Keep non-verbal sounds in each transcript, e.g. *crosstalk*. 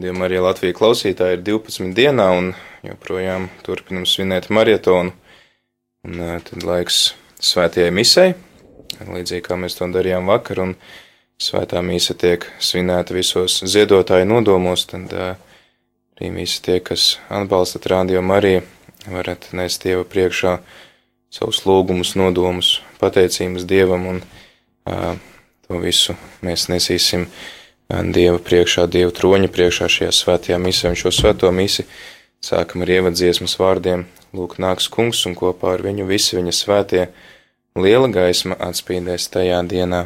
Radījumā arī Latvija klausītāji ir 12 dienā un joprojām turpinam svinēt marietonu. Un tad laiks svētajai misai, līdzīgi kā mēs to darījām vakar, un svētā mīsa tiek svinēta visos ziedotāju nodomos, tad arī visi tie, kas atbalstat Radio Mariju, varat nest Dieva priekšā savus lūgumus, nodomus, pateicības Dievam, un uh, to visu mēs nesīsim Dieva priekšā, Dieva troņa priekšā šajā svētajā misē, un šo svēto misi sākam ar ievadziesmas vārdiem Lūk, nāks kungs, un kopā ar viņu visi viņa svētie liela gaisma atspīdēs tajā dienā.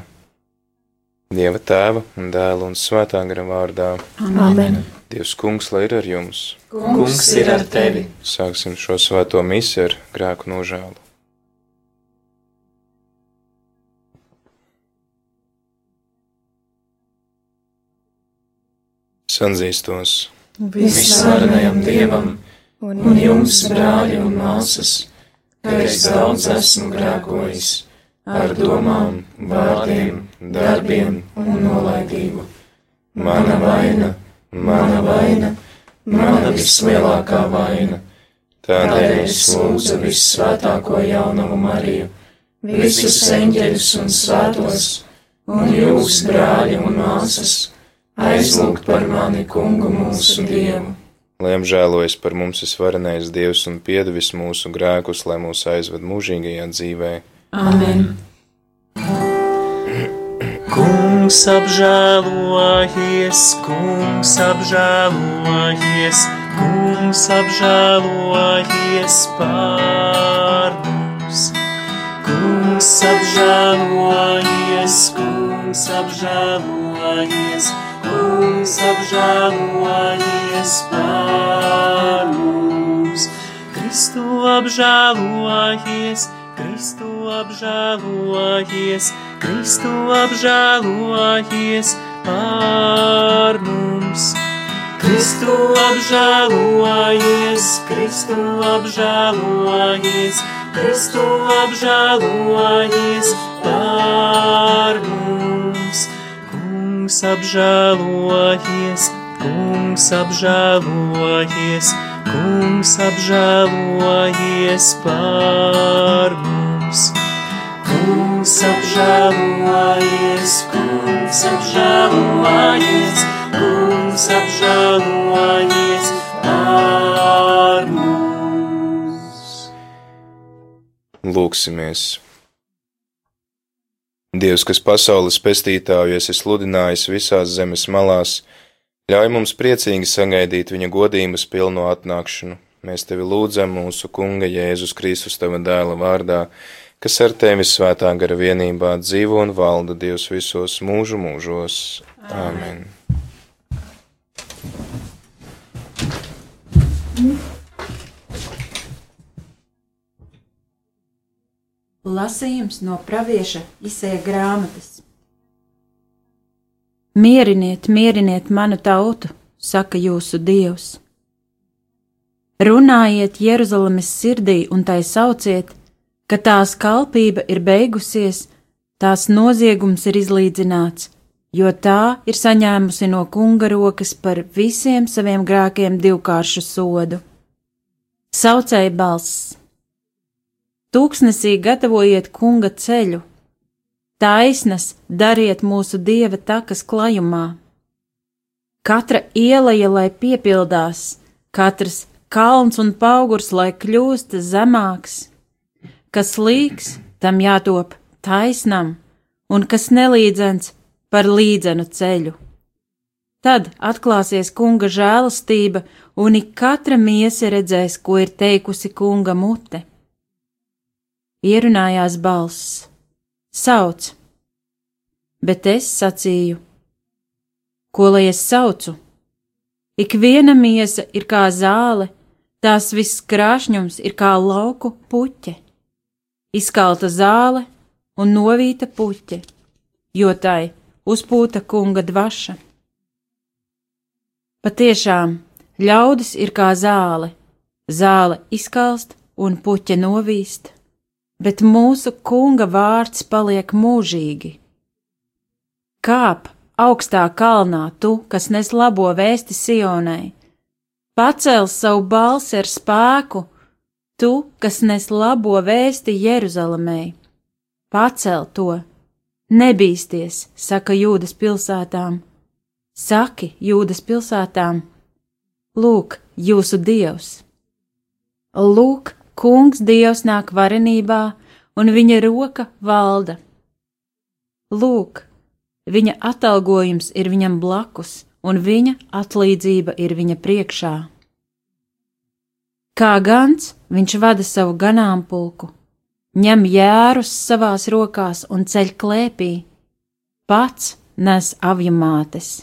Dieva tēva un dēla un svētā gara vārdā. Amen. Dievs kungs, lai ir ar jums. Kungs ir ar tevi. Sāksim šo svēto misi ar grēku nožēlu. Sanzīstos visvarenajam Dievam un jums, brāļi un māsas, ka es daudz esmu grēkojis ar domām, vārdiem, darbiem un nolaidību. Mana vaina, mana vaina, mana vislielākā vaina. Tādēļ es lūdzu vissvētāko jaunamu Mariju, visus eņģeļus un svētos, un jūs, brāļi un māsas, aizlūgt par mani kungu mūsu Dievu. Lai apžēlojas par mums visvarenais Dievs un piedevis mūsu grēkus, lai mūs aizved mūžīgajā dzīvē. Amen! Kungs apžēlojies, kungs apžēlojies, kungs apžēlojies par mums. Kungs apžēlojies, kungs apžēlojies, kungs apžēlojies par mums. Kristu apžēlojies, Kristu apžēlojies, Kristu apžēlojies par mums. Kristu apžēlojies, Kristu apžēlojies, Kristu apžēlojies par mums. Kungs apžēlojies, Kungs apžēlojies, Kungs apžēlojies par mums. Kungs apžēlojies, Kungs apžēlojies, Kungs apžēlojies par mums. Lūksimies! Dievs, kas pasaules pestītāju esi sludinājis visās zemes malās, ļauj mums priecīgi sagaidīt viņa godības pilno atnākšanu. Mēs tevi lūdzam mūsu Kunga Jēzus Kristus tava dēla vārdā, kas ar tevi svētā gara vienībā dzīvo un valda Dievs visos mūžu mūžos. Āmen! Lasījums no pravieša izsēja grāmatas. Mieriniet, mieriniet manu tautu, saka jūsu dievs. Runājiet Jeruzalemes sirdī un tai sauciet, ka tās kalpība ir beigusies, tās noziegums ir izlīdzināts, jo tā ir saņēmusi no kunga rokas par visiem saviem grēkiem divkāršu sodu. Saucēja balss! Tūkstnesī gatavojiet kunga ceļu, taisnas dariet mūsu dieva takas klajumā. Katra ieleja, lai piepildās, katrs kalns un augurs, lai kļūst zemāks, kas līks, tam jātop taisnam, un kas nelīdzens par līdzenu ceļu. Tad atklāsies kunga žēlastība, un ik katra miesa redzēs, ko ir teikusi kunga mute ierunājās balss: Sauc! Bet es sacīju: Ko lai es saucu? Ik viena miesa ir kā zāle, tās viss krāšņums ir kā lauku puķe, izkalta zāle un novīta puķe, jo tai uzpūta kunga dvaša. Patiešām, ļaudis ir kā zāle, zāle izkalst un puķe novīst bet mūsu kunga vārds paliek mūžīgi. Kāp augstā kalnā, tu, kas nes labo vēsti Sionai. Pacel savu balsi ar spēku, tu, kas nes labo vēsti Jeruzalemei. Pacel to, nebīsties, saka Jūdas pilsētām. Saki Jūdas pilsētām, lūk, jūsu dievs! Lūk, kungs dievs nāk varenībā, un viņa roka valda. Lūk, viņa atalgojums ir viņam blakus, un viņa atlīdzība ir viņa priekšā. Kā gans viņš vada savu ganāmpulku, ņem jērus savās rokās un ceļ klēpī, pats nes avjamātes.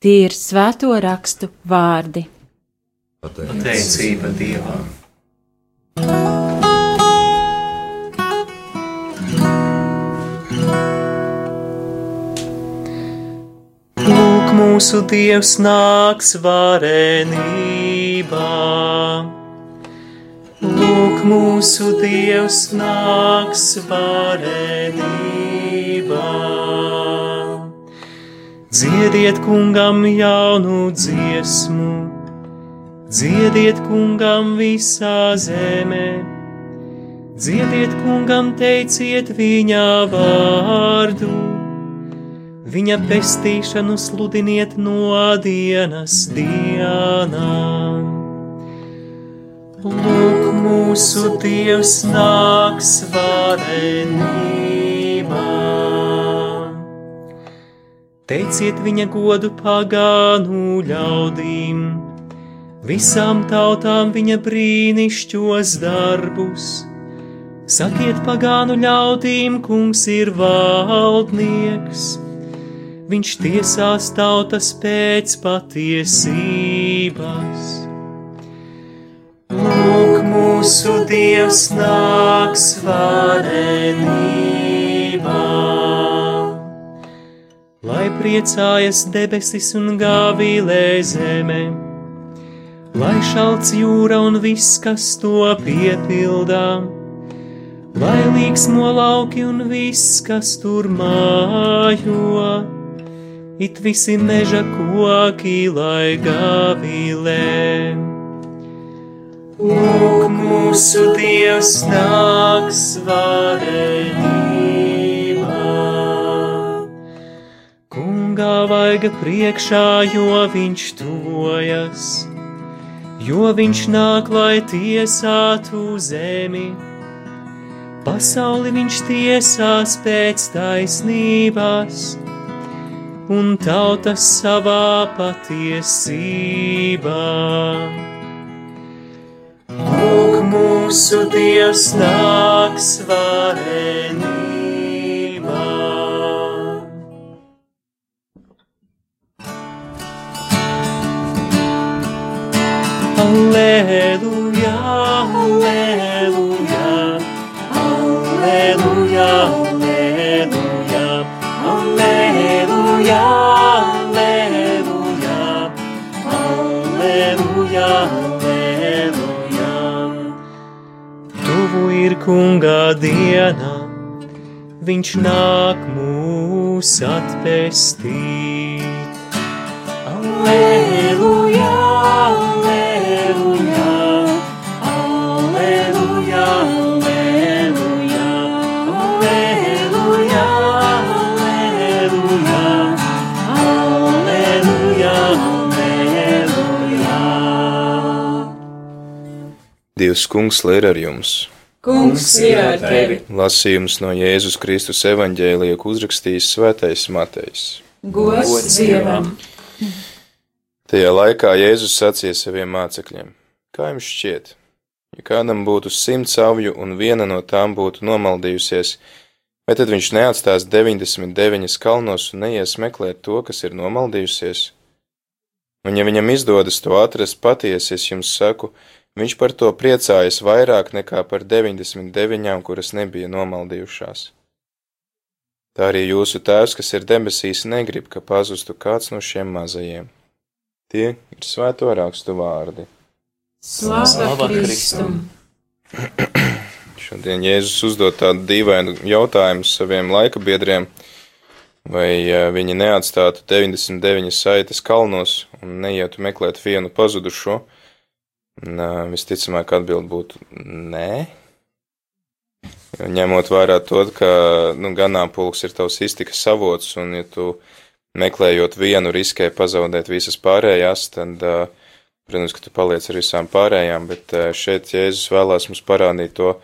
Tie ir svēto rakstu vārdi. Pateicība Dievam! Lūk, mūsu Dievs nāks varenībā. Lūk, mūsu Dievs nāks varenībā. Dziediet kungam jaunu dziesmu, dziediet kungam visā zemē, dziediet kungam, teiciet viņa vārdu, viņa pestīšanu sludiniet no dienas dienām. Lūk, mūsu Dievs nāks varenībā. Teiciet viņa godu pagānu ļaudīm, visām tautām viņa brīnišķos darbus. Sakiet pagānu ļaudīm, kungs ir valdnieks, viņš tiesās tautas pēc patiesības. Lūk, mūsu Dievs nāks varenībā. Lai priecājas debesis un gāvīlē zeme, lai šalts jūra un viss, kas to piepildā, lai līksmo lauki un viss, kas tur mājo, it visi meža koki, lai gāvīlē. Lūk, mūsu Dievs nāks varenībā. Kungā vaiga priekšā, jo viņš tuvojas, jo viņš nāk, lai tiesātu zemi. Pasauli viņš tiesās pēc taisnības, un tautas savā patiesībā. Lūk, mūsu Dievs nāks varenībā. Alleluja, alleluja, alleluja, alleluja, alleluja, alleluja, alleluja. Tuvu ir kunga diena, viņš nāk mūs atpestīt. Alleluja, Dievs kungs, lai ir ar jums! Kungs ir ar tevi. Lasījums no Jēzus Kristus evaņģēlija, ko uzrakstījis Svētais Matejs. Gods Dievam. Tajā laikā Jēzus sacīja saviem mācekļiem: Kā jums šķiet, ja kādam būtu simts avju un viena no tām būtu nomaldījusies, vai tad viņš neatstās 99 kalnos un neies meklēt to, kas ir nomaldījusies? Un ja viņam izdodas to atrast patiesi, es jums saku, viņš par to priecājas vairāk nekā par 99, kuras nebija nomaldījušās. Tā arī jūsu tēvs, kas ir debesīs, negrib, ka pazustu kāds no šiem mazajiem. Tie ir svēto rakstu vārdi. Slava Kristum. *clears throat* Šodien Jēzus uzdod tādu dīvainu jautājumu saviem laika biedriem, vai uh, viņi neatstātu 99 saites kalnos un neietu meklēt vienu pazudušo? Visticamāk, atbild būtu nē. Ņemot vērā to, ka nu, ganāmpulks ir tavs iztikas avots, un ja tu meklējot vienu riskē pazaudēt visas pārējās, tad, protams, ka tu paliec ar visām pārējām, bet šeit Jēzus vēlās mums parādīt to,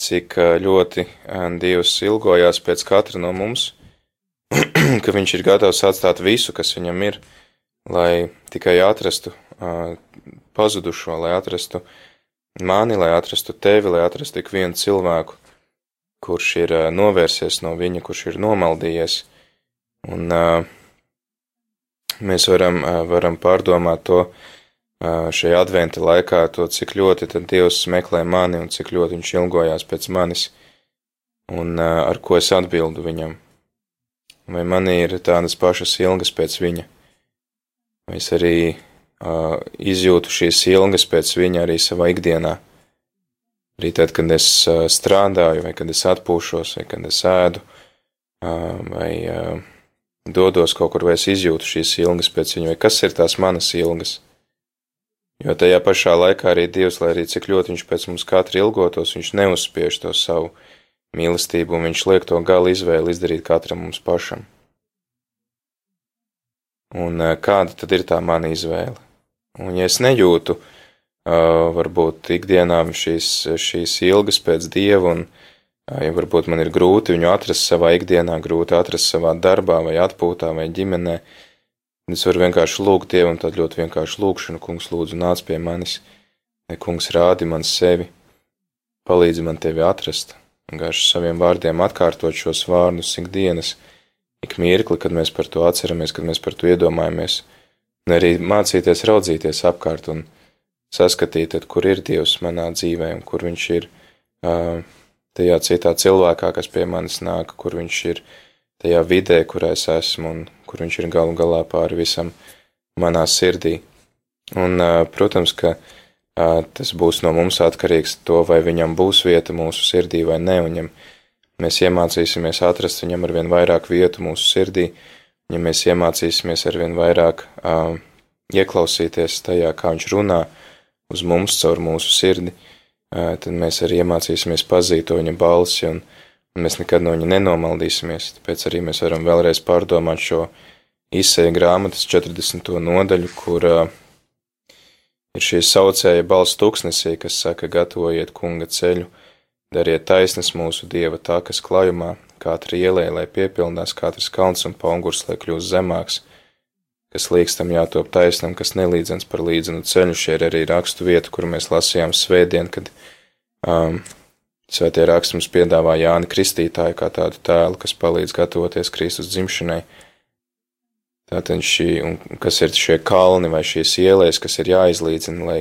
cik ļoti Dievs ilgojās pēc katra no mums, *clears throat* ka viņš ir gatavs atstāt visu, kas viņam ir, lai tikai atrastu pazudušo, lai atrastu mani, lai atrastu tevi, lai atrastu tik vienu cilvēku, kurš ir novērsies no viņa, kurš ir nomaldījies. Un mēs varam, varam pārdomāt to šajā adventa laikā, to, cik ļoti tad Dievs meklē mani un cik ļoti viņš ilgojās pēc manis, un ar ko es atbildu viņam. Vai man ir tādas pašas ilgas pēc viņa, vai es arī izjūtu šīs ilgas pēc viņa arī savā ikdienā. Arī tad, kad es strādāju, vai kad es atpūšos, vai kad es ēdu, vai dodos kaut kur, vai es izjūtu šīs ilgas pēc viņa, vai kas ir tās manas ilgas. Jo tajā pašā laikā arī Dievs, lai arī cik ļoti viņš pēc mums katra ilgotos, viņš neuzspiež to savu mīlestību, un viņš liek to gala izvēli izdarīt katram mums pašam. Un kāda tad ir tā mana izvēle? Un ja es nejūtu, varbūt ikdienā šīs, šīs ilgas pēc Dieva, un ja varbūt man ir grūti viņu atrast savā ikdienā, grūti atrast savā darbā vai atpūtā vai ģimenē, es varu vienkārši lūgt Dievam, tad ļoti vienkārši lūgšanu, kungs lūdzu nāc pie manis, kungs rādi man sevi, palīdzi man tevi atrast, vienkārši saviem vārdiem atkārtot šos vārdus ikdienas, ik mirkli, kad mēs par to atceramies, kad mēs par to iedomājamies, un arī mācīties raudzīties apkārt un saskatīt, tad, kur ir Dievs manā dzīvē un kur viņš ir tajā citā cilvēkā, kas pie manis nāk, kur viņš ir tajā vidē, kurā es esmu un kur viņš ir galu galā pāri visam manā sirdī. Un, protams, ka tas būs no mums atkarīgs to, vai viņam būs vieta mūsu sirdī vai ne, un ja mēs iemācīsimies atrast viņam ar vien vairāk vietu mūsu sirdī, uh, ja mēs iemācīsimies arvien vairāk uh, ieklausīties tajā, kā viņš runā uz mums caur mūsu sirdi, uh, tad mēs arī iemācīsimies pazīt to viņa balsi, un, un mēs nekad no viņa nenomaldīsimies. Tāpēc arī mēs varam vēlreiz pārdomāt šo izsēju grāmatas 40. nodaļu, kur uh, ir šī saucēja balss tūkstnesī, kas saka, gatavojiet kunga ceļu, dariet taisnes mūsu dieva takas klājumā, katra ielē, lai piepildās katrs kalns un paungurs, lai kļūst zemāks, kas līkstam jātop taisnam, kas nelīdzens par līdzenu ceļu. Šie ir arī rakstu vieta, kur mēs lasījām svētdien, kad um, svētie raksti mums piedāvā Jāni Kristītāju kā tādu tēlu, kas palīdz gatavoties Kristus dzimšanai. Tātad šī, un kas ir šie kalni vai šīs ielēs, kas ir jāizlīdzina, lai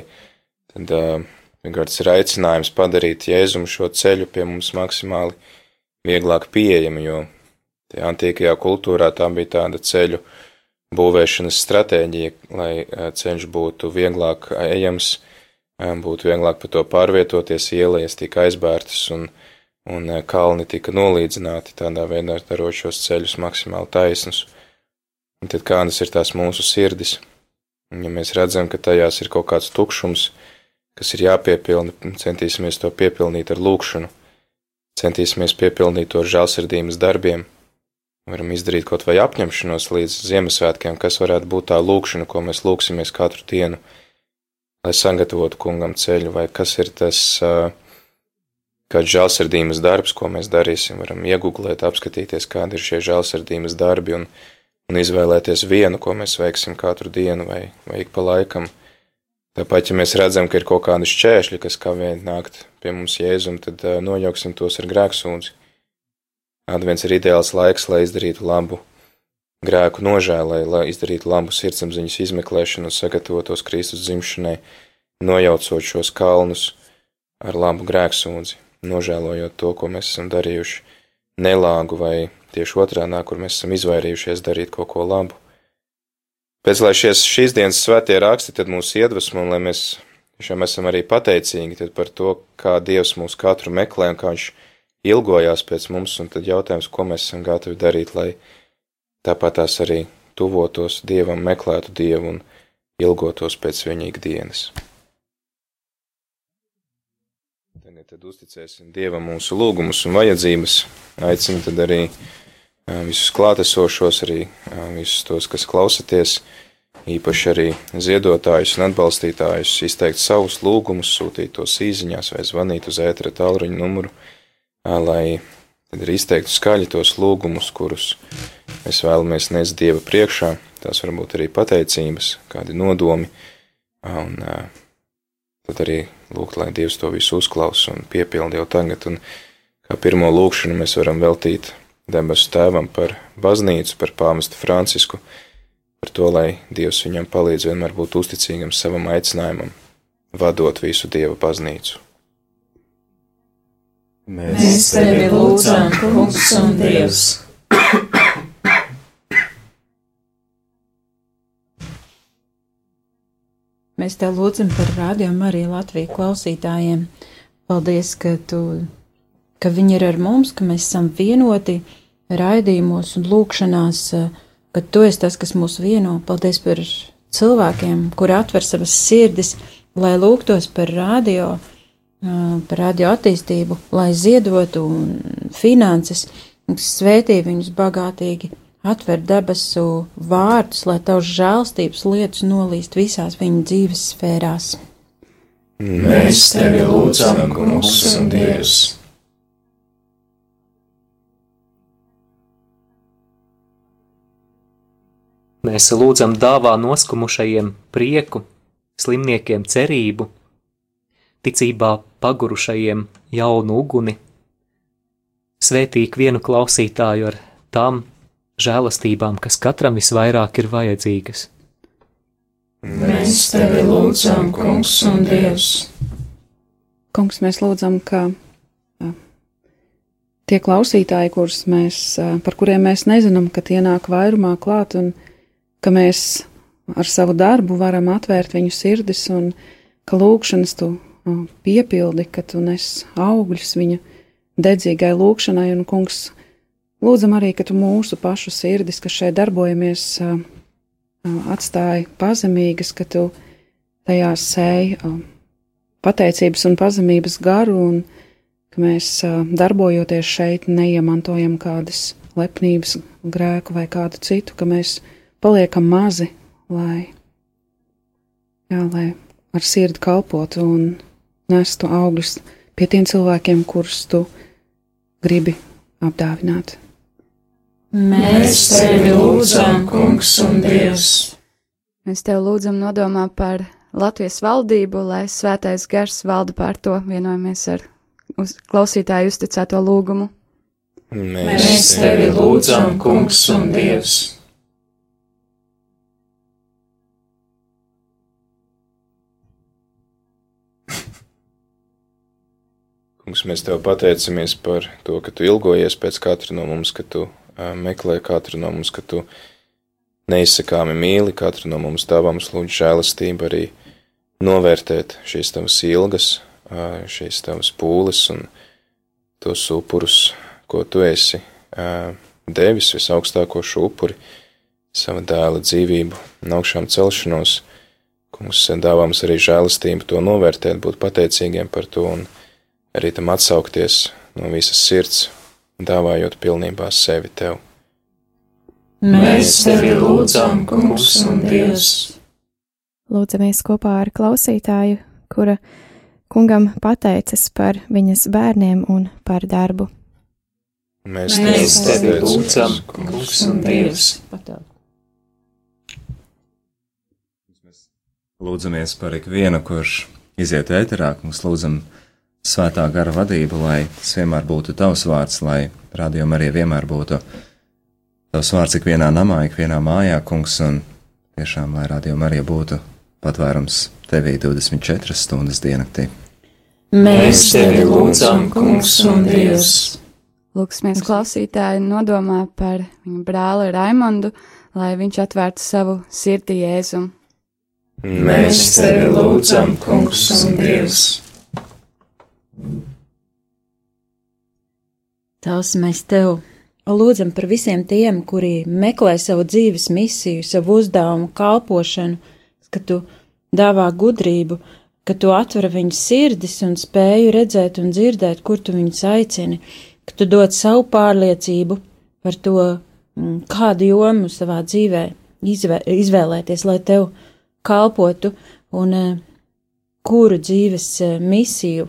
tad uh, ir aicinājums padarīt Jēzumu šo ceļu pie mums maksimāli vieglāk pieejami, jo antīkajā kultūrā tā bija tāda ceļu būvēšanas stratēģija, lai eh, ceļš būtu vieglāk ejams, eh, būtu vieglāk pa to pārvietoties, ielējas tika aizbērtas un, un eh, kalni tika nolīdzināti, tādā veidā darot šos ceļus maksimāli taisnus. Un tad kādas ir tās mūsu sirdis? Un ja mēs redzam, ka tajās ir kaut kāds tukšums, kas ir jāpiepilna, centīsimies to piepilnīt ar lūkšanu centīsimies piepildīt to ar žēlsirdības darbiem. Varam izdarīt kaut vai apņemšanos līdz Ziemassvētkiem, kas varētu būt tā lūkšana, ko mēs lūksimies katru dienu, lai sagatavotu kungam ceļu, vai kas ir tas kāds žēlsirdības darbs, ko mēs darīsim. Varam iegūglēt, apskatīties, kādi ir šie žēlsirdības darbi un, un izvēlēties vienu, ko mēs veiksim katru dienu vai, vai ik pa laikam. Tāpat, ja mēs redzam, ka ir kaut kādi šķēršļi, kas kavē nākt pie mums jēzum, tad nojauksim tos ar grēksūdzi. Advents ir ideāls laiks, lai izdarītu labu grēku nožēlai, lai izdarītu labu sirdsapziņas izmeklēšanu un sagatavotos Kristus dzimšanai, nojaucot šos kalnus ar labu grēksūdzi, nožēlojot to, ko mēs esam darījuši nelāgu vai tieši otrādā, kur mēs esam izvairījušies darīt kaut ko labu. Pēc lai šies, šīs dienas svētie raksti tad mūs iedvesmo, lai mēs tiešām esam arī pateicīgi par to, kā Dievs mūs katru meklē un kā Viņš ilgojās pēc mums, un tad jautājums, ko mēs esam gatavi darīt, lai tāpat tās arī tuvotos Dievam, meklētu Dievu un ilgotos pēc viņa ikdienas. Tagad tad uzticēsim Dievam mūsu lūgumus un vajadzības, aicinu tad arī visus klātesošos, arī visus tos, kas klausaties, īpaši arī ziedotājus un atbalstītājus, izteikt savus lūgumus, sūtīt tos īziņās vai zvanīt uz ētera tālruņa numuru, lai tad arī izteiktu skaļi tos lūgumus, kurus mēs vēlamies nest Dieva priekšā, tās varbūt arī pateicības, kādi nodomi, un tad arī lūgt, lai Dievs to visu uzklausa un piepildi jau tagad, un kā pirmo lūkšanu mēs varam veltīt debesu tēvam par baznīcu, par pāmestu Francisku, par to, lai Dievs viņam palīdz vienmēr būt uzticīgam savam aicinājumam, vadot visu Dieva baznīcu. Mēs tevi lūdzam, Kungs un Dievs. Mēs tev lūdzam par rādījumu arī Latviju klausītājiem. Paldies, ka, tu, ka viņi ir ar mums, ka mēs esam vienoti raidījumos un lūkšanās, ka tu esi tas, kas mūs vieno. Paldies par cilvēkiem, kuri atver savas sirdis, lai lūgtos par radio, par radio attīstību, lai ziedotu finanses, svētī viņus bagātīgi atver debesu vārdus, lai tavs žēlstības lietas nolīst visās viņa dzīves sfērās. Mēs tevi lūdzam, Kungs un Dievs. Mēs lūdzam dāvā noskumušajiem prieku, slimniekiem cerību, ticībā pagurušajiem jaunu uguni, svētī vienu klausītāju ar tām žēlastībām, kas katram visvairāk ir vajadzīgas. Mēs tevi lūdzam, Kungs un Dievs. Kungs, mēs lūdzam, ka tie klausītāji, kurus mēs, par kuriem mēs nezinām, ka tie nāk vairumā klāt, un ka mēs ar savu darbu varam atvērt viņu sirdis, un ka lūkšanas tu ā, piepildi, ka tu nes augļus viņa dedzīgai lūkšanai, un kungs, lūdzam arī, ka tu mūsu pašu sirdis, kas šeit darbojamies, ā, ā, atstāji pazemīgas, ka tu tajās sēji pateicības un pazemības garu, un ka mēs darbojoties šeit neiemantojam kādas lepnības grēku vai kādu citu, ka mēs paliekam mazi, lai, jā, lai ar sirdi kalpotu un nestu augļus pie tiem cilvēkiem, kurus tu gribi apdāvināt. Mēs tevi lūdzam, Kungs un Dievs. Mēs tev lūdzam nodomā par Latvijas valdību, lai svētais gars valda pār to, vienojamies ar uz klausītāju uzticēto lūgumu. Mēs tevi lūdzam, Kungs un Dievs. Kungs, mēs tev pateicamies par to, ka tu ilgojies pēc katra no mums, ka tu meklē katru no mums, ka tu neizsakāmi mīli katru no mums, tavā mums lūdz žēlastību arī novērtēt šīs tavas ilgas, šīs tavas pūles un tos upurus, ko tu esi devis, visaugstāko šo upuri, sava dēla dzīvību augšām celšanos. Kungs, dāvā mums arī žēlastību to novērtēt, būt pateicīgiem par to un arī tam atsaukties no visas sirds, dāvājot pilnībā sevi tev. Mēs tevi lūdzam, Kungs un Dievs. Lūdzamies kopā ar klausītāju, kura kungam pateicas par viņas bērniem un par darbu. Mēs, Mēs tevi lūdzam, Kungs un Dievs. Lūdzamies par ikvienu, kurš iziet ēterā, mums lūdzam svētā gara vadību, lai tas vienmēr būtu tavs vārds, lai rādījumā arī vienmēr būtu tavs vārds ikvienā namā, ikvienā mājā, kungs, un tiešām, lai rādījumā arī būtu patvērums tevī 24 stundas diennaktī. Mēs tevi lūdzam, Kungs un Dievs. Lūksimies klausītāju nodomā par viņa brāli Raimondu, lai viņš atvērtu savu sirdī jēzumu. Mēs tevi lūdzam, Kungs un Dievs. Tās mēs tev lūdzam par visiem tiem, kuri meklē savu dzīves misiju, savu uzdevumu, kalpošanu, ka tu dāvā gudrību, ka tu atver viņu sirdis un spēju redzēt un dzirdēt, kur tu viņus aicini, ka tu dod savu pārliecību par to, mm, kādu jomu savā dzīvē izvē, izvēlēties, lai tev kalpotu un eh, kuru dzīves eh, misiju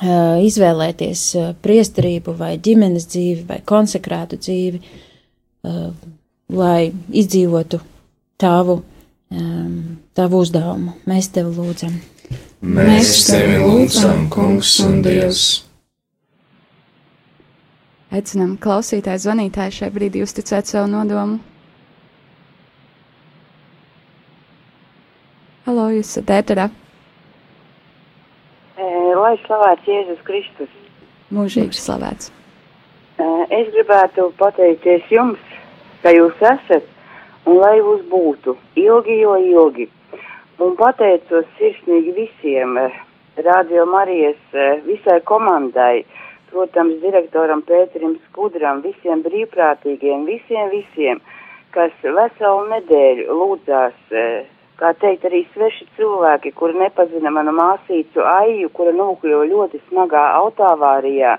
izvēlēties priesterību vai ģimenes dzīvi vai konsekrētu dzīvi, lai izdzīvotu tavu, tavu uzdevumu. Mēs tevi lūdzam. Mēs tevi lūdzam, Kungs un Dievs. Aicinām klausītāju, zvanītāju šai brīdī uzticēt savu nodomu. Halo, jūs esat ēterā. Lai slavēts Jēzus Kristus. Mūžīgi slavēts. Es gribētu pateikties jums, ka jūs esat un lai jūs būtu ilgi, jo ilgi. Un pateicos sirsnīgi visiem, Radio Marijas, visai komandai, protams, direktoram Pēterim Skudram, visiem brīvprātīgiem, visiem, visiem, kas veselu nedēļu lūdzās kā teikt, arī sveši cilvēki, kuri nepazina manu māsīcu Aiju, kura nokļuva ļoti smagā autāvārijā,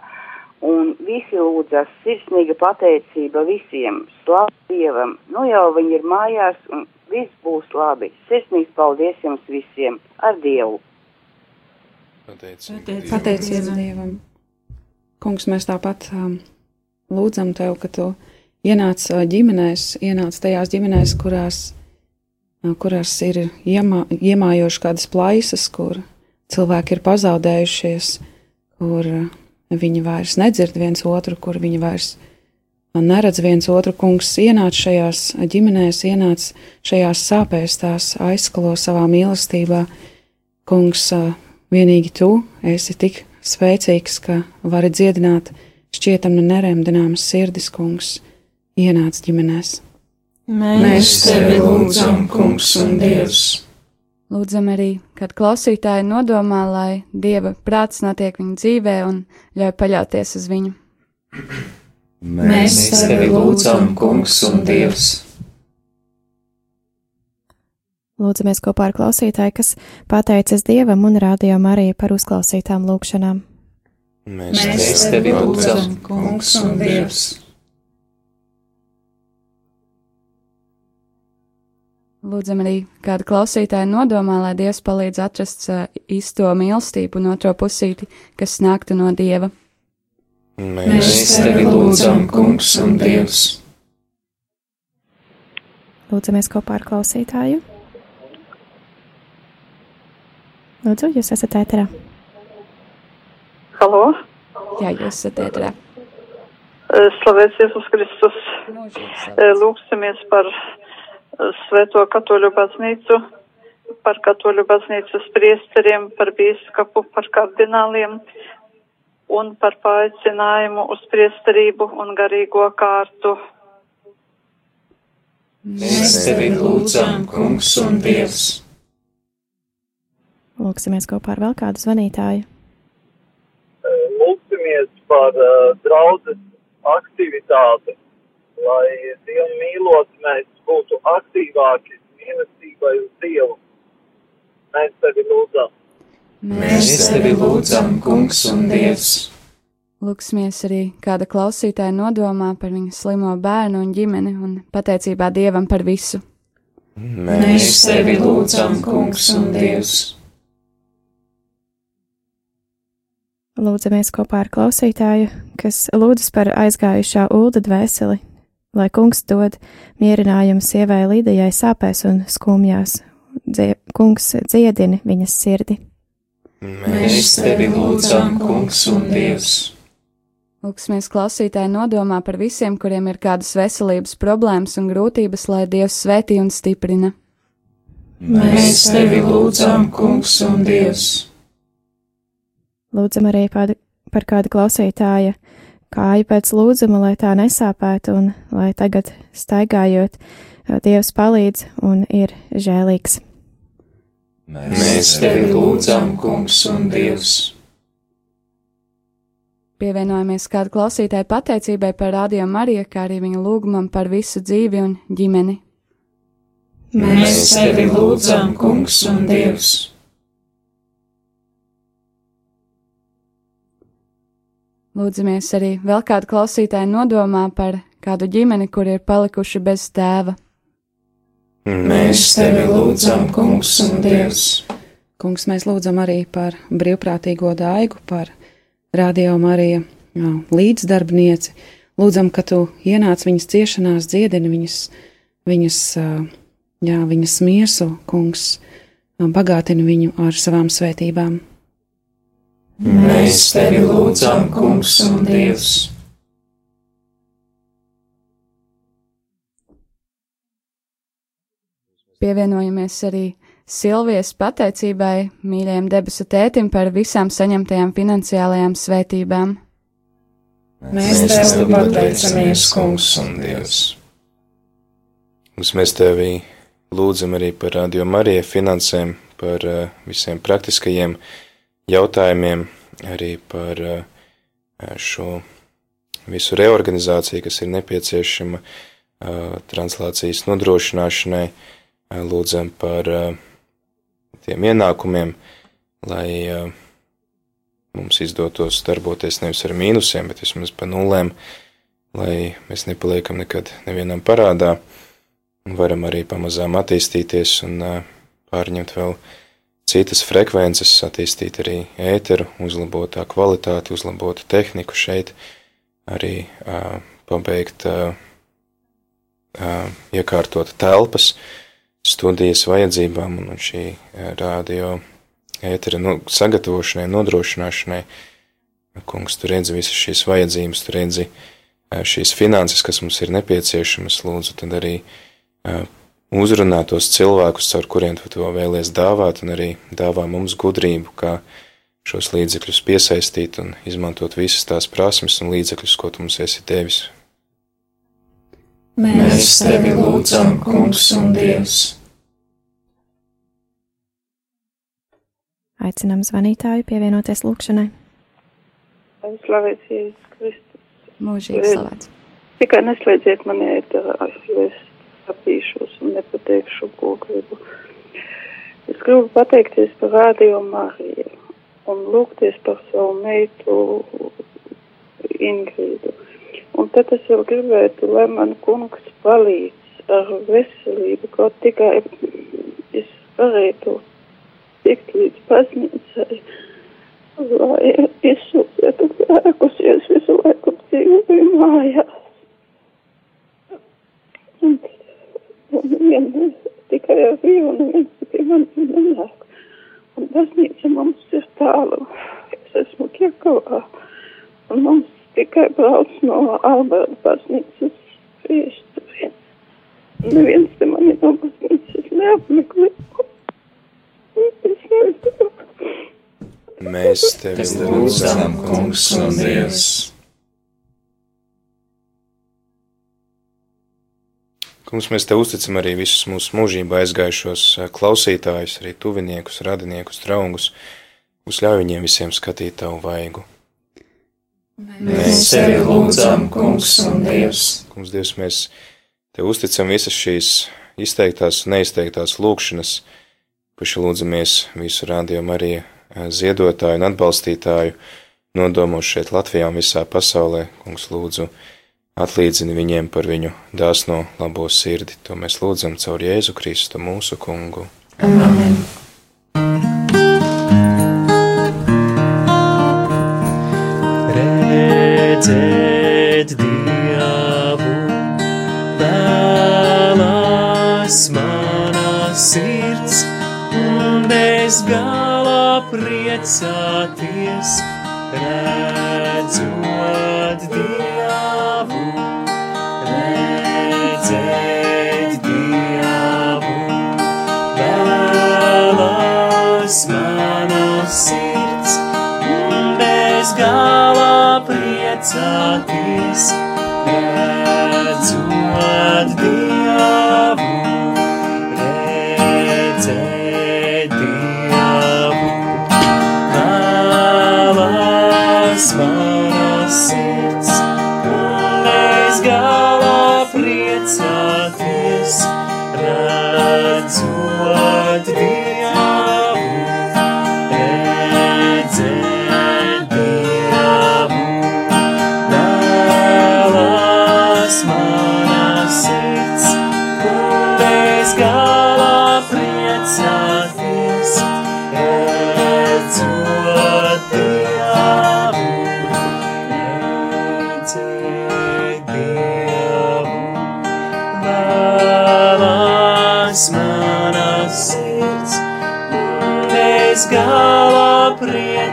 un visi lūdzas sirsnīga pateicība visiem, slavu Dievam, nu jau viņi ir mājās, un viss būs labi. Sirsnīgs paldies jums visiem, ar Dievu! Pateicība Pateicība Dievam! Kungs, mēs tāpat um, lūdzam Tev, ka Tu ienāc uh, ģimenēs, ienāc tajās ģimenēs, kurās kurās ir iemā, iemājoši kādas plaisas, kur cilvēki ir pazaudējušies, kur viņi vairs nedzird viens otru, kur viņi vairs neredz viens otru. Kungs ienāc šajās ģimenēs, ienāc šajās sāpēs, tās aizskalo savā mīlestībā. Kungs, vienīgi tu esi tik spēcīgs, ka vari dziedināt šķietam neremdināmas sirdis, kungs, ienāc ģimenēs. Mēs tevi lūdzam, Kungs un Dievs. Lūdzam arī, kad klausītāji nodomā, lai Dieva prāts notiek viņa dzīvē un ļauj paļauties uz viņu. Mēs tevi lūdzam, Kungs un Dievs. Lūdzamies kopā ar klausītāju, kas pateicas Dievam un rādījām arī par uzklausītām lūgšanām. Mēs, Mēs tevi lūdzam, Kungs un Dievs. Lūdzam arī kādu klausītāju nodomā, lai Dievs palīdz atrast uh, īsto mīlestību un otro pusīti, kas nāktu no Dieva. Mēs tevi lūdzam, Kungs un Dievs. Lūdzamies kopā ar klausītāju. Lūdzu, jūs esat ēterā. Halo? Jā, jūs esat ēterā. Slavēts Jēzus Kristus. Lūgsimies par Svēto katoļu baznīcu, par katoļu baznīcas priesteriem, par bīskapu, par kardināliem un par paaicinājumu uz priesterību un garīgo kārtu. Mēs tevi lūdzam, kungs un dievs. Lūksimies kopā ar vēl kādu zvanītāju. Lūksimies par uh, draudzes aktivitāti, lai Dievu mīlot mēs būtu aktīvāki mīlestībai uz Dievu. Mēs tevi lūdzam. Mēs tevi lūdzam, kungs un dievs. Lūksimies arī kāda klausītāja nodomā par viņu slimo bērnu un ģimeni un pateicībā Dievam par visu. Mēs tevi lūdzam, kungs un dievs. Lūdzamies kopā ar klausītāju, kas lūdzas par aizgājušā ulda dvēseli, lai kungs dod mierinājumu sievai Līdijai sāpēs un skumjās, Dzie, kungs dziedini viņas sirdi. Mēs tevi lūdzam, kungs un dievs. Lūksimies klausītāji nodomā par visiem, kuriem ir kādas veselības problēmas un grūtības, lai Dievs svētī un stiprina. Mēs tevi lūdzam, kungs un dievs. Lūdzam arī kādu, par kādu klausītāju kāju pēc lūdzuma, lai tā nesāpētu un lai tagad staigājot, Dievs palīdz un ir žēlīgs. Mēs, Mēs tevi lūdzam, kungs un dievs. Pievienojamies kādu klausītāju pateicībai par radio Mariju, kā arī viņa lūgumam par visu dzīvi un ģimeni. Mēs tevi lūdzam, Kungs un Dievs! Lūdzamies arī vēl kādu klausītāju nodomā par kādu ģimeni, kur ir palikuši bez tēva. Mēs tevi lūdzam, Kungs un Dievs! Kungs, mēs lūdzam arī par brīvprātīgo daigu, par radio Mariju līdzdarbnieci. Lūdzam, ka tu ienāc viņas ciešanās, dziedini viņas, viņas, jā, viņas miesu, kungs, bagātini viņu ar savām svētībām. Mēs tevi lūdzam, Kungs un Dievs! Pievienojamies arī Silvijas pateicībai mīļajam debesu tētim par visām saņemtajām finansiālajām svētībām. Mēs tev pateicamies, Kungs un Dievs! Mums mēs tevi lūdzam arī par radio Mariju finansēm, par uh, visiem praktiskajiem jautājumiem, arī par uh, šo visu reorganizāciju, kas ir nepieciešama uh, translācijas nodrošināšanai. Lūdzam par tiem ienākumiem, lai mums izdotos darboties nevis ar mīnusiem, bet vismaz pa nulēm, lai mēs nepaliekam nekad nevienam parādā un varam arī pamazām attīstīties un pārņemt vēl citas frekvences, attīstīt arī ēteru, uzlabot tā kvalitāti, uzlabot tehniku šeit, arī uh, pabeigt, uh, uh, iekārtot telpas studijas vajadzībām un šī rādio ētera nu, sagatavošanai, nodrošināšanai. Kungs, tu redzi visas šīs vajadzības, tu redzi šīs finanses, kas mums ir nepieciešamas, lūdzu, tad arī uzrunā tos cilvēkus, caur kuriem tu to vēlies dāvāt, un arī dāvā mums gudrību, kā šos līdzekļus piesaistīt un izmantot visas tās prasmes un līdzekļus, ko tu mums esi devis. Mēs tevi lūdzam, Kungs un Dievs! Aicinām zvanītāju pievienoties lūkšanai. Slavēts Jēzus Kristus. Mūžīgi slavēts. Tikai neslēdziet man ēterā, jo es apīšos un nepateikšu, ko gribu. Es gribu pateikties par Radio Mariju un lūgties par savu meitu Ingrīdu. Un tad es vēl gribētu, lai man kungs palīdz ar veselību, kaut tikai es varētu tikt līdz baznīcai, lai izsūtētu grēkus, ja es visu laiku dzīvoju mājās. Un vien, tikai ar vīnu viens pie manis nenāk. Un baznīca mums ir tālu. Es esmu Kiekavā. Un mums tikai brauc no Alberta baznīcas priesturi. Neviens te mani no baznīcas neapmeklē. Mēs tevi lūdzam, Kungs un Dievs! Kungs, mēs te uzticam arī visus mūsu mūžībā aizgājušos klausītājus, arī tuviniekus, radiniekus, draugus, uz ļauj viņiem visiem skatīt tavu vaigu. Mēs tevi lūdzam, Kungs un Dievs! Kungs, Dievs, mēs te uzticam visas šīs izteiktās un neizteiktās lūkšanas, paši lūdzamies visu rādījumu arī ziedotāju un atbalstītāju nodomos šeit Latvijā un visā pasaulē. Kungs, lūdzu, atlīdzini viņiem par viņu dāsno labo sirdi. To mēs lūdzam caur Jēzu Kristu mūsu kungu. Amen! Redzēt Dievu, vēlās mana sirds, un bez gala priecāties, redzot Dievu, priecāties,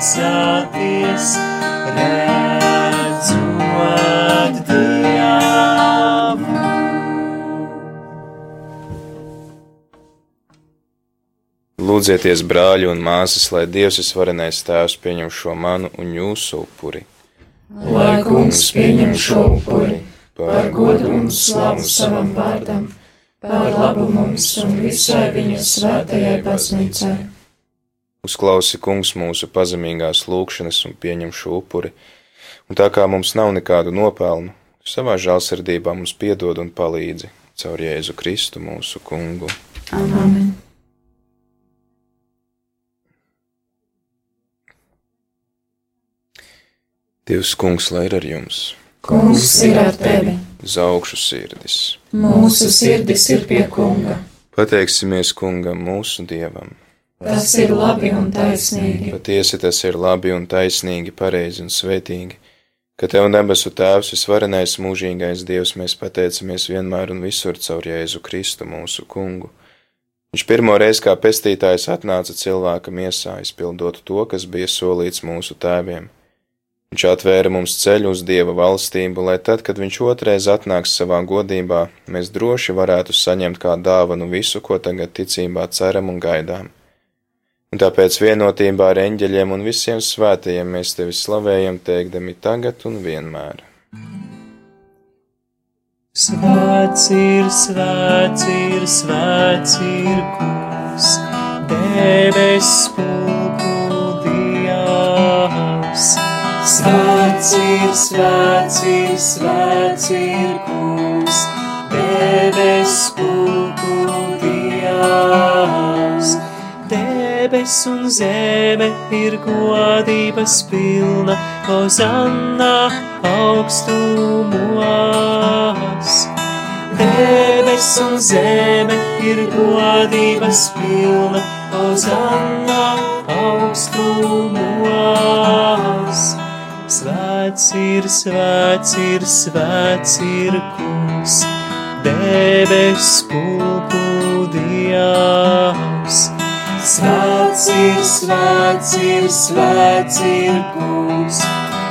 priecāties, redzot Dievu. Lūdzieties, brāļi un māsas, lai Dievs visvarenais tēvs pieņem šo manu un jūsu upuri. Lai kungs pieņem šo upuri par godu un slavu savam vārdam, par labu mums un visai viņa svētajai baznīcai. Uzklausi, kungs, mūsu pazemīgās lūgšanas un pieņem šo upuri, un tā kā mums nav nekādu nopelnu, savā žēlsirdībā mums piedod un palīdzi caur Jēzu Kristu mūsu kungu. Amen. Dievs, kungs, lai ir ar jums, Kungs ir ar tevi, zaugšu sirdis. mūsu sirdis ir pie kunga. Pateiksimies kungam, mūsu dievam. Tas ir labi un taisnīgi. Patiesi tas ir labi un taisnīgi, pareizi un svētīgi, ka Tev debesu Tēvs visvarenais mūžīgais Dievs mēs pateicamies vienmēr un visur caur Jēzu Kristu mūsu kungu. Viņš pirmo reizi kā pestītājs atnāca cilvēka miesā, izpildot to, kas bija solīts mūsu tēviem. Viņš atvēra mums ceļu uz Dieva valstību, lai tad, kad Viņš otrais atnāks savā godībā, mēs droši varētu saņemt kā dāvanu visu, ko tagad ticībā ceram un gaidām. Un tāpēc vienotībā ar eņģeļiem un visiem svētajiem mēs tevi slavējam, teikdami tagad un vienmēr. Svēts ir, svēts ir, svēts ir kungs, debes pulku dievs. Svēts ir, svēts ir, svēts ir kungs, debes pulku Debes un zeme ir godības pilna, Ozanna augstumos. Debes un zeme ir godības pilna, Ozanna augstumos. Svēts ir, svēts ir, svēts ir kungs, debes pulku dievs. Svēts ir, svēts ir, svēts ir kungs,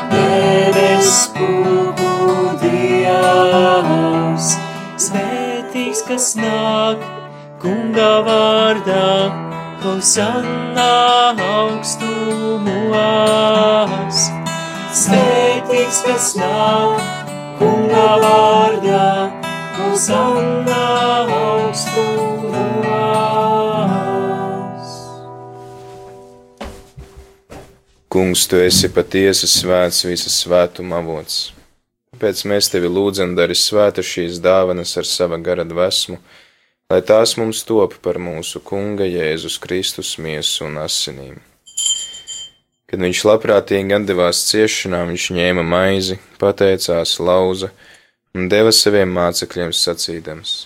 debes pulku dievs. Svētīgs, kas nāk, kunga vārdā, Hosanna augstumos. Svētīgs, kas nāk, kunga vārdā, Hosanna augstumos. Kungs, tu esi patiesi svēts, visas svētuma avots. Tāpēc mēs tevi lūdzam, dari svēta šīs dāvanas ar sava gara dvēsmu, lai tās mums top par mūsu Kunga Jēzus Kristus miesu un asinīm. Kad viņš labprātīgi atdevās ciešanām, viņš ņēma maizi, pateicās, lauza un deva saviem mācekļiem sacīdams: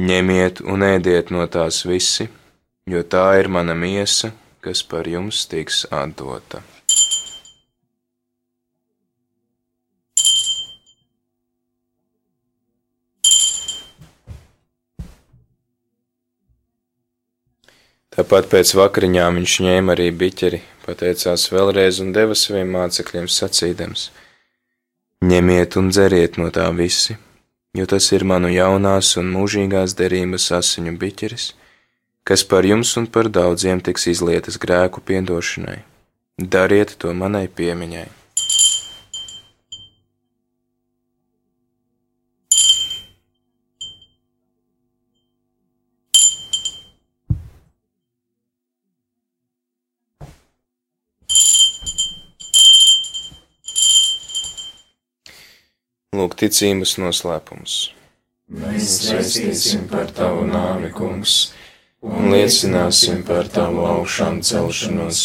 Ņemiet un ēdiet no tās visi, jo tā ir mana miesa, kas par jums tiks atdota. Tāpat pēc vakariņām viņš ņēma arī biķeri, pateicās vēlreiz un deva saviem mācekļiem sacīdams: Ņemiet un dzeriet no tā visi, jo tas ir manu jaunās un mūžīgās derības asiņu biķeris, kas par jums un par daudziem tiks izlietas grēku piedošanai. Dariet to manai piemiņai. Lūk, ticības noslēpums. Mēs sveicīsim par tavu nāvi, kungs, un liecināsim par tavu augšām celšanos,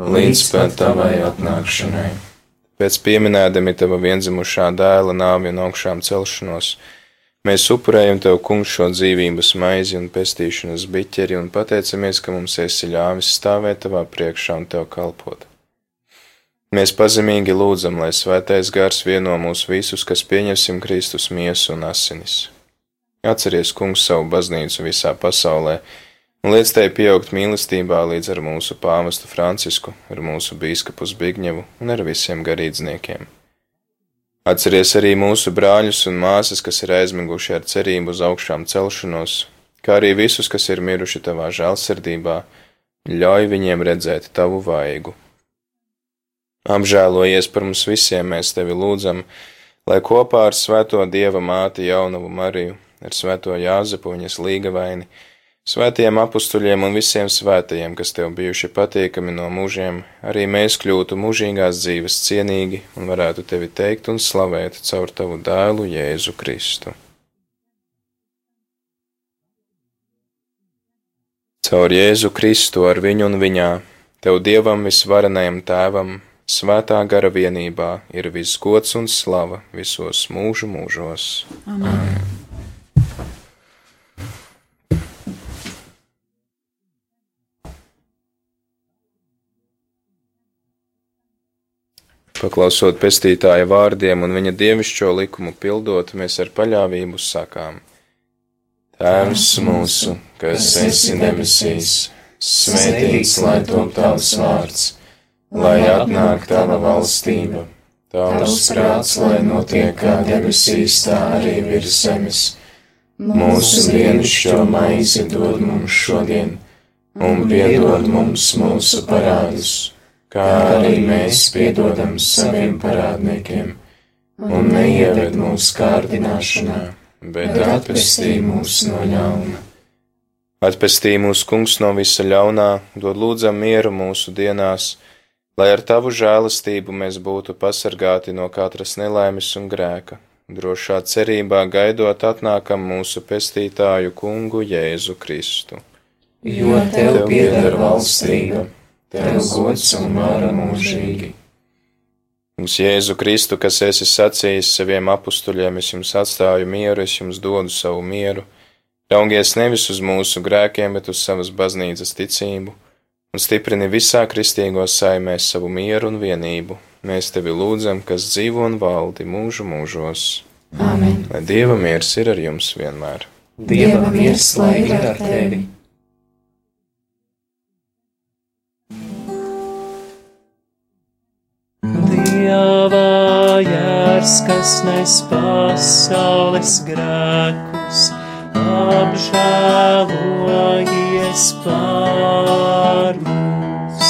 līdz pat tavai atnākšanai. Pēc pieminēdami tava vienzimušā dēla nāvi un augšām celšanos, mēs upurējam tev, kungs, šo dzīvības maizi un pestīšanas biķeri un pateicamies, ka mums esi ļāvis stāvēt tavā priekšā un tev kalpot. Mēs pazemīgi lūdzam, lai svētais gars vieno mūs visus, kas pieņemsim Kristus miesu un asinis. Atceries, kungs, savu baznīcu visā pasaulē, un liec tai pieaugt mīlestībā līdz ar mūsu pāvestu Francisku, ar mūsu bīskapu Zbigņevu un ar visiem garīdzniekiem. Atceries arī mūsu brāļus un māsas, kas ir aizmiguši ar cerību uz augšām celšanos, kā arī visus, kas ir miruši tavā žēlsirdībā, ļauj viņiem redzēt tavu vaigu. Apžēlojies par mums visiem, mēs tevi lūdzam, lai kopā ar Svēto Dieva māti Jaunavu Mariju ar svēto Jāzepu viņas līgavaini, svētajiem apustuļiem un visiem svētajiem, kas tev bijuši patīkami no mūžiem, arī mēs kļūtu mūžīgās dzīves cienīgi un varētu tevi teikt un slavēt caur tavu dēlu Jēzu Kristu. Caur Jēzu Kristu ar viņu un viņā, tev Dievam visvarenajam tēvam, svētā gara vienībā ir viss gods un slava visos mūžu mūžos. Amen. Amen. Paklausot pestītāja vārdiem un viņa dievišķo likumu pildot, mēs ar paļāvību sakām: Tēvs mūsu, kas esi debesīs, svētīts lai top tavs vārds, lai atnāk tava valstība, tavs prāts, lai notiek kā debesīs, tā arī virs zemes. Mūsu dienascho maizi dod mums šodien, un piedod mums mūsu parādus kā arī mēs piedodam saviem parādniekiem, un neieved mūsu kārdināšanā, bet atpestī mūs no ļauna. Atpestī mūsu kungs no visa ļaunā, dod lūdzam mieru mūsu dienās, lai ar tavu žēlastību mēs būtu pasargāti no katras nelaimes un grēka, drošā cerībā gaidot atnākam mūsu pestītāju kungu Jēzu Kristu. Jo tev pieder valstība tev gods un vara mūžīgi. Mums Jēzu Kristu, kas esi sacījis saviem apstuļiem, es jums atstāju mieru, es jums dodu savu mieru. Raugies nevis uz mūsu grēkiem, bet uz savas baznīcas ticību, un stiprini visā kristīgo saimē savu mieru un vienību. Mēs tevi lūdzam, kas dzīvo un valdi mūžu mūžos. Āmen! Lai Dieva miers ir ar jums vienmēr! Dieva miers lai ir ar tevi! Jērs, kas nes pasaules grēkus, apžēlojies par mums.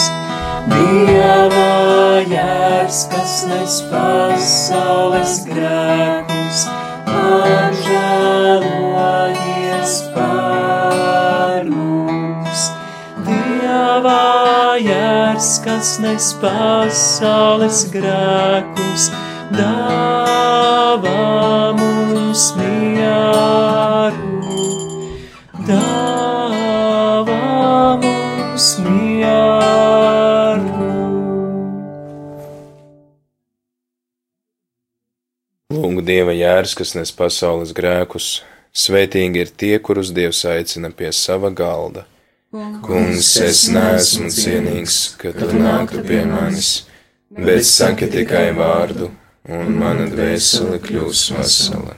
Dieva jērs, kas nes pasaules grēkus, apžēlojies par mums. Dieva jērs, kas nes pasaules grēkus, dāvā mums mieru, dāvā mums mieru. Lūgu Dieva jērs, kas nes pasaules grēkus, svētīgi ir tie, kurus Dievs aicina pie sava galda. Kungs, es neesmu cienīgs, ka tu nāktu pie manis, bet saki tikai vārdu, un mana dvēsele kļūs vesela.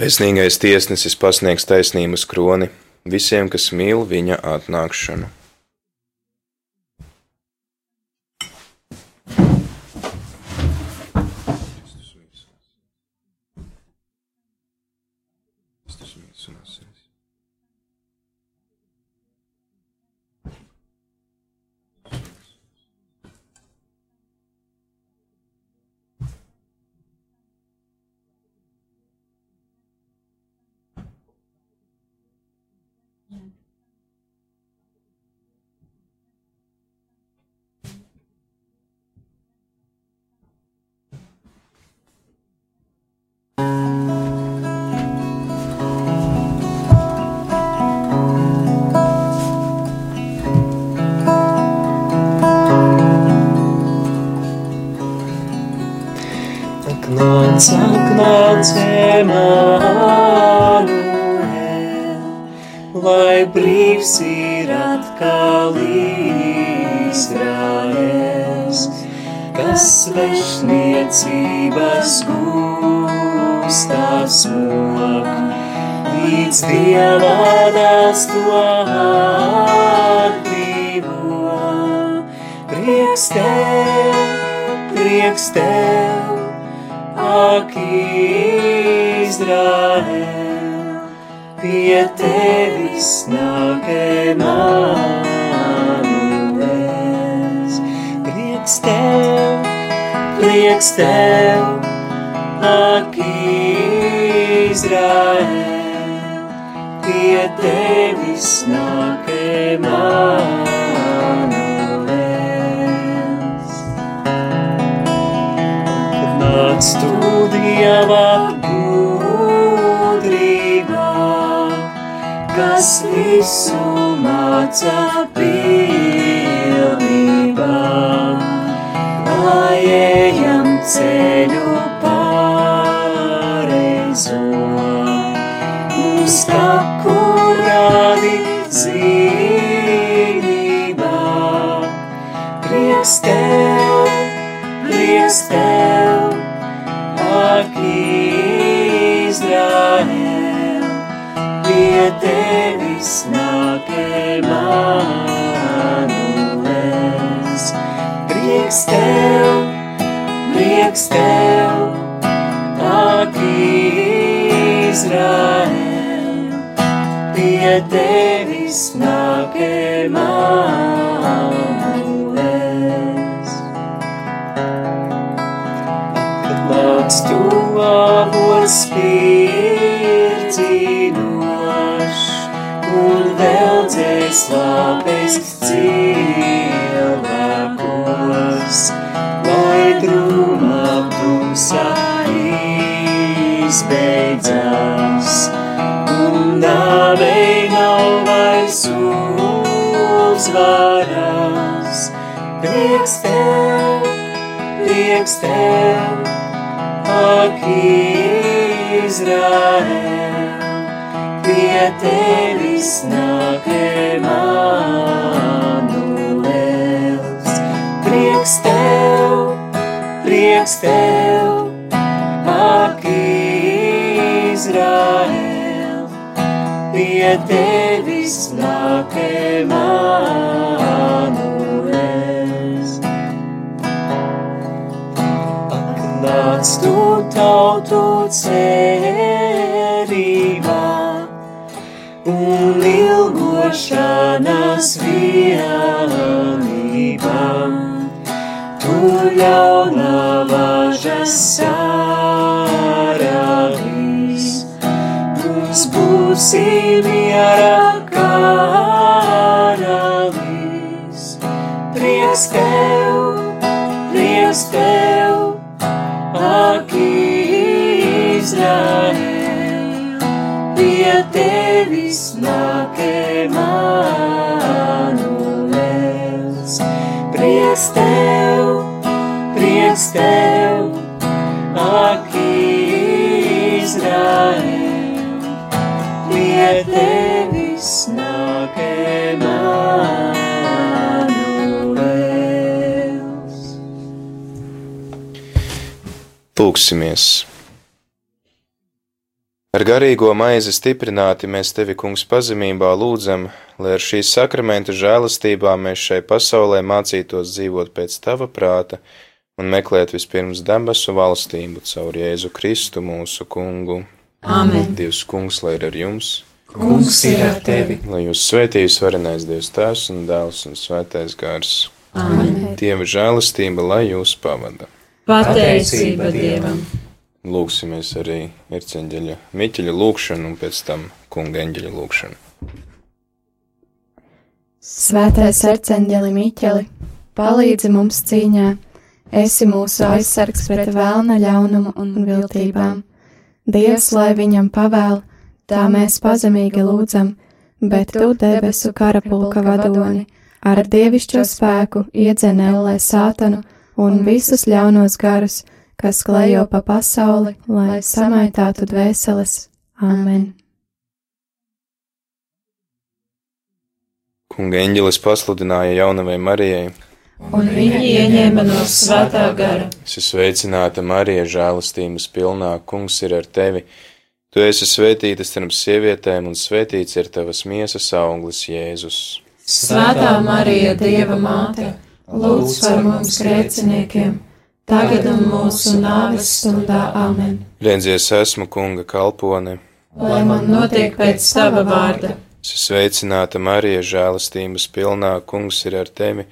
Taisnīgais tiesnesis pasniegs taisnības kroni visiem, kas mīl viņa atnākšanu. Nāc nāc Emanuel, lai brīvs ir atkal Izraels, kas svešniecības gūstās mok, līdz Dieva dēls to atbrīvo. Prieks tev, pie tevis nāk Emanuels. Prieks tev, prieks tev, ak, Izraēl, pie tevis nāk Emanuels. Kas visu māca pilnībā, lai ejam ceļu tevis nāk Emanuels. Prieks tev, prieks tev, ak, Izraēl, pie tevis nāk Emanuels. Tev, ak, Izraēl, pie tevis nāk Emanuels. Prieks tev, prieks tev, ak, Izraēl, pie tevis nāk Emanuels. Tu tautu cerībā un ilgošanās vienībā. Tu ļaunā važas sārādīs, mums būsi miera Lūksimies! Ar garīgo maizi stiprināti mēs tevi, kungs, pazemībā lūdzam, lai ar šīs sakramenta žēlastībā mēs šai pasaulē mācītos dzīvot pēc tava prāta un meklēt vispirms debesu valstību caur Jēzu Kristu mūsu kungu. Āmen. Dievs, kungs, lai ir ar jums! Kungs ir ar tevi. Lai jūs svētījis varenais Dievs Tēvs un Dēls un Svētais Gars. Āmen. Dieva žēlastība, lai jūs pavada. Pateicība Dievam! Lūksimies arī Irceņģeļa Miķeļa lūkšanu un pēc tam kunga eņģeļa lūkšanu. Svētais arcangeli Miķeli, palīdzi mums cīņā, esi mūsu aizsargs pret vēlna ļaunumu un viltībām. Dievs, lai viņam pavēl, tā mēs pazemīgi lūdzam, bet tu debesu karapulka vadoni, ar dievišķo spēku iedzenēlē sātanu un visus ļaunos garus, kas klejo pa pasauli, lai samaitātu dvēseles. Āmen! Kunga eņģelis pasludināja jaunavai Marijai. Un viņa ieņēma no svētā gara. Es esmu sveicināta Marija, žēlastības pilnā, kungs ir ar tevi. Tu esi svētīta starp sievietēm, un svētīts ir tavas miesas auglis, Jēzus. Svētā Marija, Dieva māte, lūdz par mums grēciniekiem, tagad un mūsu nāves stundā amen. Redzies, esmu kunga kalpone. Lai man notiek pēc tava vārda. Es sveicināta Marija, žēlastības pilnā, kungs ir ar tevi.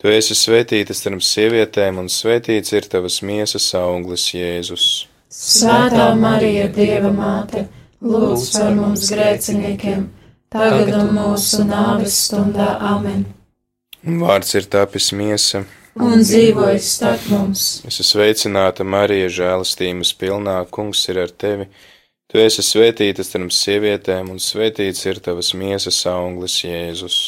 Tu esi svētīta starp sievietēm, un svētīts ir tavas miesas auglis, Jēzus. Svētā Marija, Dieva māte, lūdz par mums grēciniekiem, tagad un mūsu nāves stundā amen. Un vārds ir tapis miesa. Un dzīvojas starp mums. Es esmu sveicināta Marija, žēlastības pilnā, kungs ir ar tevi. Tu esi svētīta starp sievietēm, un svētīts ir tavas miesas auglis, Jēzus.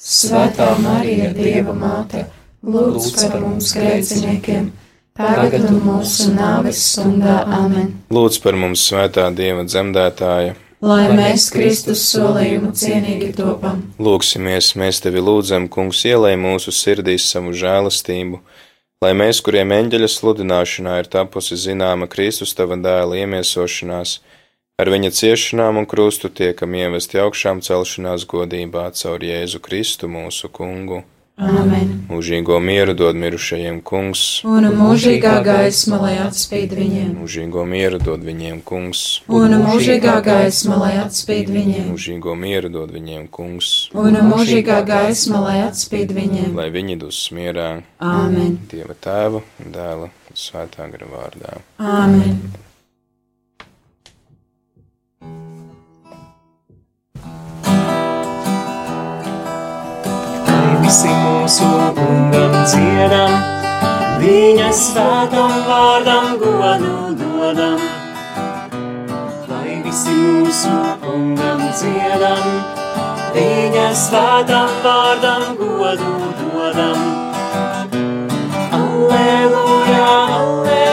Svētā Marija, Dieva māte, lūdz par mums grēciniekiem, tagad un mūsu nāves stundā amen. Lūdz par mums, svētā Dieva dzemdētāja. Lai mēs Kristus solījumu cienīgi topam. Lūksimies, mēs tevi lūdzam, kungs, ielai mūsu sirdīs savu žēlastību, lai mēs, kuriem eņģeļa sludināšanā ir tapusi zināma Kristus tava dēla iemiesošanās, ar viņa ciešanām un krustu tiekam ievesti augšām celšanās godībā caur Jēzu Kristu mūsu kungu. Amen. Mūžīgo mieru dod mirušajiem kungs, Un mūžīgā gaisma, lai atspīd viņiem. mūžīgo mieru dod viņiem kungs, Un mūžīgā gaisma, lai atspīd viņiem. mūžīgo mieru dod viņiem kungs, Un mūžīgā gaisma, lai atspīd viņiem. lai viņi dus mierā Āmen. Dieva tēva, dēla un svētā gara vārdā. Āmen. Lai visi mūsu kungam dziedam, viņa svētam vārdam godu dodam. Lai visi mūsu kungam dziedam, viņa svētam vārdam godu dodam. Alleluja, alleluja,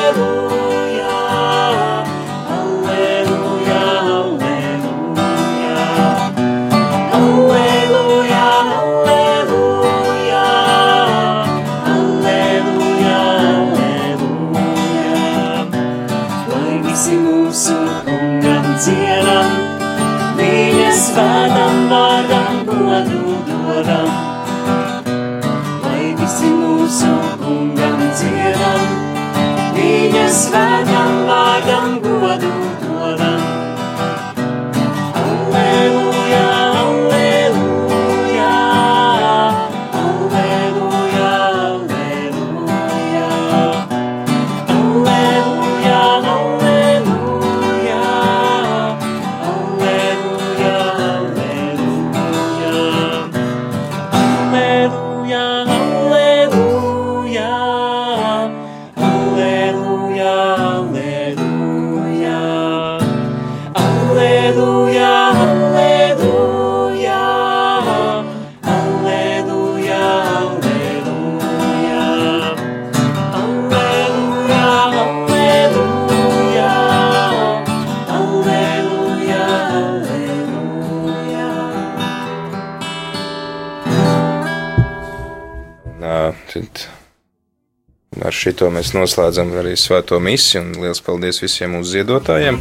šito mēs noslēdzam arī svēto misiju, un liels paldies visiem mūsu ziedotājiem.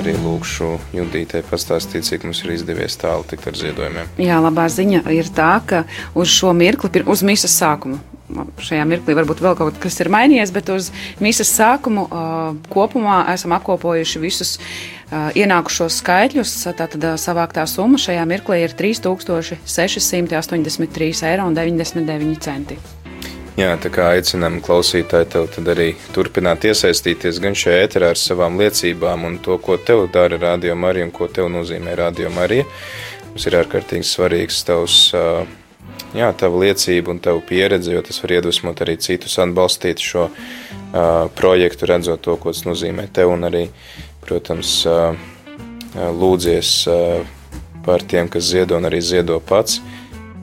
Arī lūkšu Judītei pastāstīt, cik mums ir izdevies tālu tikt ar ziedojumiem. Jā, labā ziņa ir tā, ka uz šo mirkli, uz misijas sākumu, šajā mirklī varbūt vēl kaut kas ir mainījies, bet uz misijas sākumu kopumā esam apkopojuši visus ienākušos skaitļus. Tātad savāktā summa šajā mirklī ir 3683,99 eiro. Jā, tā kā aicinām klausītāju tev arī turpināt iesaistīties gan šajā ēterā ar savām liecībām un to, ko tev dara Radio Marija un ko tev nozīmē Radio Marija. Mums ir ārkārtīgi svarīgs tavs, jā, tava liecība un tava pieredze, jo tas var iedvesmot arī citus atbalstīt šo uh, projektu, redzot to, ko tas nozīmē tev un arī, protams, uh, lūdzies uh, par tiem, kas ziedo un arī ziedo pats.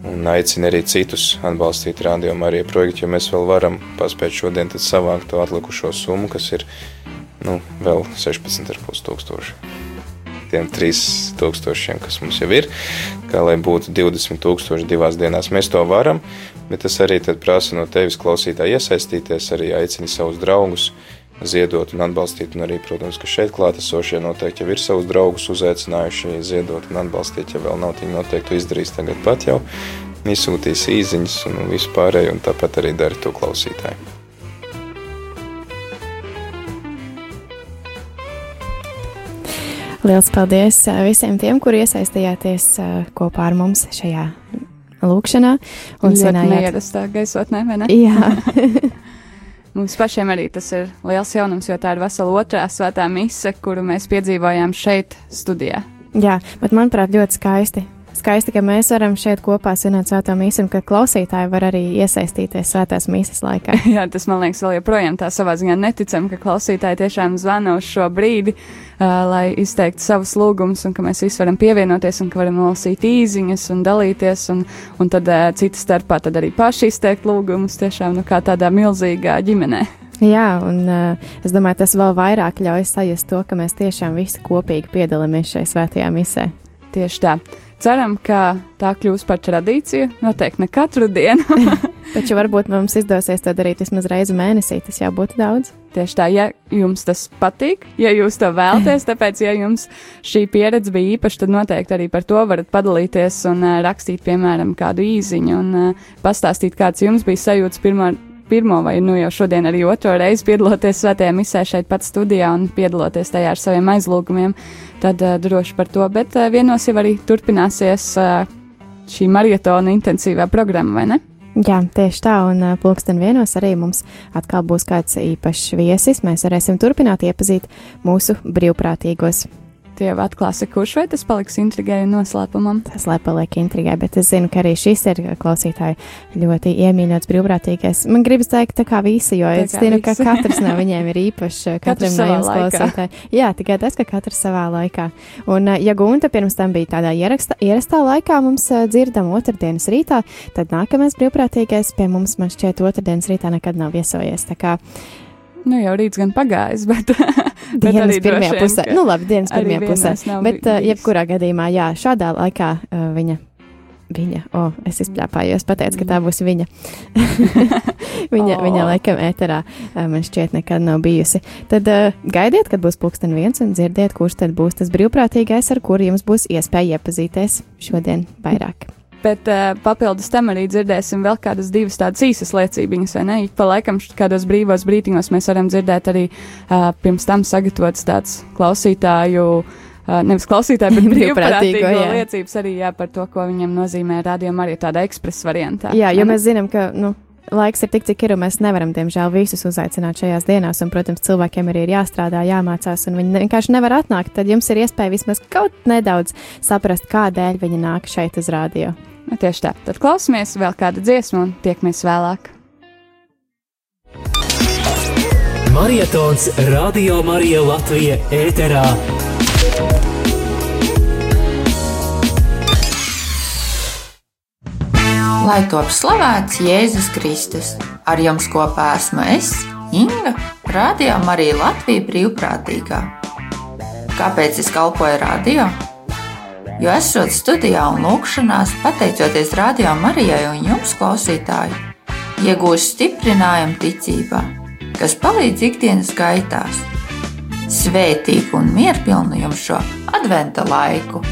Un aicina arī citus atbalstīt rādījumu arī projektu, jo mēs vēl varam paspēt šodien tad savākt to atlikušo summu, kas ir nu, vēl 16,5 tūkstoši. Tiem 3000, kas mums jau ir, kā lai būtu 20 tūkstoši divās dienās. Mēs to varam, bet tas arī prasa no tevis klausītāji iesaistīties, arī aicini savus draugus, ziedot un atbalstīt. Un arī, protams, ka šeit klātesošie noteikti jau ir savus draugus uzaicinājuši ziedot un atbalstīt. Ja vēl nav, viņi noteikti to izdarīs tagad pat jau. Izsūtīs īsiņas un visu pārējo, un tāpat arī dara to klausītāju. Lielas paldies uh, visiem tiem, kuri iesaistījāties uh, kopā ar mums šajā lūkšanā. Un Ļoti neierastā gaisotnē, vai ne? Jā. *laughs* Mums pašiem arī tas ir liels jaunums, jo tā ir vesela otrā svētā mise, kuru mēs piedzīvojām šeit, studijā. Jā, bet manuprāt, ļoti skaisti. Skaisti, ka mēs varam šeit kopā svinēt svēto mīsu, un ka klausītāji var arī iesaistīties svētās mīsas laikā. *laughs* Jā, tas man liekas, vēl joprojām tā savā ziņā neticam, ka klausītāji tiešām zvana uz šo brīdi, uh, lai izteiktu savus lūgumus, un ka mēs visi varam pievienoties, un ka varam nolasīt īziņas un dalīties, un, un tad uh, citas starpā tad arī paši izteikt lūgumus, tiešām nu, kā tādā milzīgā ģimenē. Jā, un uh, es domāju, tas vēl vairāk ļauj sajust to, ka mēs tiešām visi kopīgi piedalāmies šai svētajā misē. Tieši tā. Ceram, ka tā kļūs par tradīciju. Noteikti ne katru dienu. *laughs* *laughs* Taču varbūt mums izdosies to darīt vismaz reizi mēnesī. Tas jau būtu daudz. Tieši tā, ja jums tas patīk, ja jūs to vēlaties, tāpēc, ja jums šī pieredze bija īpaša, tad noteikti arī par to varat padalīties un uh, rakstīt, piemēram, kādu īziņu un uh, pastāstīt, kāds jums bija sajūts pirmo, pirmo vai nu jau šodien arī otro reizi piedaloties svētajā misē šeit pat studijā un piedaloties tajā ar saviem aizlūgumiem, tad uh, droši par to. Bet uh, vienos jau arī turpināsies uh, šī maratona intensīvā programma, vai ne? Jā, tieši tā, un pulksten vienos arī mums atkal būs kāds īpašs viesis. Mēs varēsim turpināt iepazīt mūsu brīvprātīgos. Tie jau atklāsi, kurš vai tas paliks intrigai un noslēpumam? Tas lai paliek intrigai, bet es zinu, ka arī šis ir klausītāji ļoti iemīļots brīvprātīgais. Man gribas teikt, tā kā visi, jo Tā es zinu, ka visi. katrs no viņiem ir īpašs, *laughs* katram no jums klausītāji. Jā, tikai tas, ka katrs savā laikā. Un, uh, ja Gunta pirms tam bija tādā ieraksta, ierastā laikā mums uh, dzirdam otrdienas rītā, tad nākamais brīvprātīgais pie mums man šķiet otrdienas rītā nekad nav viesojies. Tā kā Nu, jau rīts gan pagājis, bet *laughs* *laughs* dienas pirmajā pusē. Nu, labi, dienas pirmajā pusē. Bet, uh, jebkurā gadījumā, jā, šādā laikā uh, viņa. Viņa, o, oh, es izplāpājos, pateicu, ka tā būs viņa. *laughs* viņa, O. viņa laikam ēterā uh, man šķiet nekad nav bijusi. Tad uh, gaidiet, kad būs pulksten viens un dzirdiet, kurš tad būs tas brīvprātīgais, ar kuru jums būs iespēja iepazīties šodien vairāk. Bet uh, papildus tam arī dzirdēsim vēl kādas divas tādas īsas liecības, vai ne? Ik pa laikam kādos brīvos brītiņos mēs varam dzirdēt arī uh, pirms tam sagatavots tāds klausītāju. Uh, nevis klausītāju, bet *laughs* Brīvprātīgo, liecības arī jā, par to, ko viņam nozīmē rādījuma arī tādā ekspresa variantā. Jā, jo mēs zinām, ka nu, laiks ir tik, cik ir, un mēs nevaram, diemžēl, visus uzaicināt šajās dienās. Un, protams, cilvēkiem arī ir jāstrādā, jāmācās, un viņi vienkārši nevar atnākt. Tad jums ir iespēja vismaz kaut nedaudz saprast, kādēļ viņi nāk šeit uz rādio. Nu, tieši tā. Tad klausamies vēl kādu dziesmu un tiekamies vēlāk. Marietons Radio Marija Latvija ēterā. Lai top slavēts Jēzus Kristus, ar jums kopā esmu es, Inga, Radio Marija Latvija brīvprātīgā. Kāpēc es kalpoju radio? Jo esot studijā un lūkšanās, pateicoties Radio Marijai un jums, klausītāji, iegūstu stiprinājumu ticībā, kas palīdz ikdienas gaitās. Svētīgu un mierpilnu jums šo adventa laiku!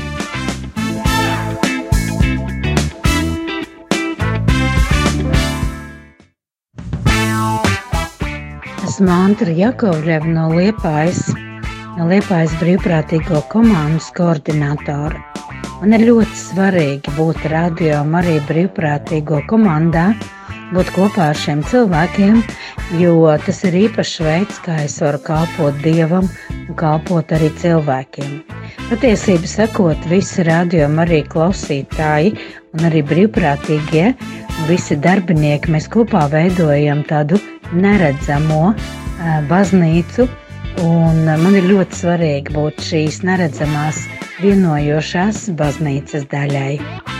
Esmu Antra Jakovļeva no Liepājas, no Liepājas brīvprātīgo komandas koordinātora. Man ir ļoti svarīgi būt radio arī brīvprātīgo komandā, būt kopā ar šiem cilvēkiem, jo tas ir īpašs veids, kā es varu kalpot Dievam un kalpot arī cilvēkiem. Patiesībā sakot, visi radio arī klausītāji un arī brīvprātīgie visi darbinieki mēs kopā veidojam tādu neredzamo baznīcu. Un man ir ļoti svarīgi būt šīs neredzamās, vienojošās baznīcas daļai.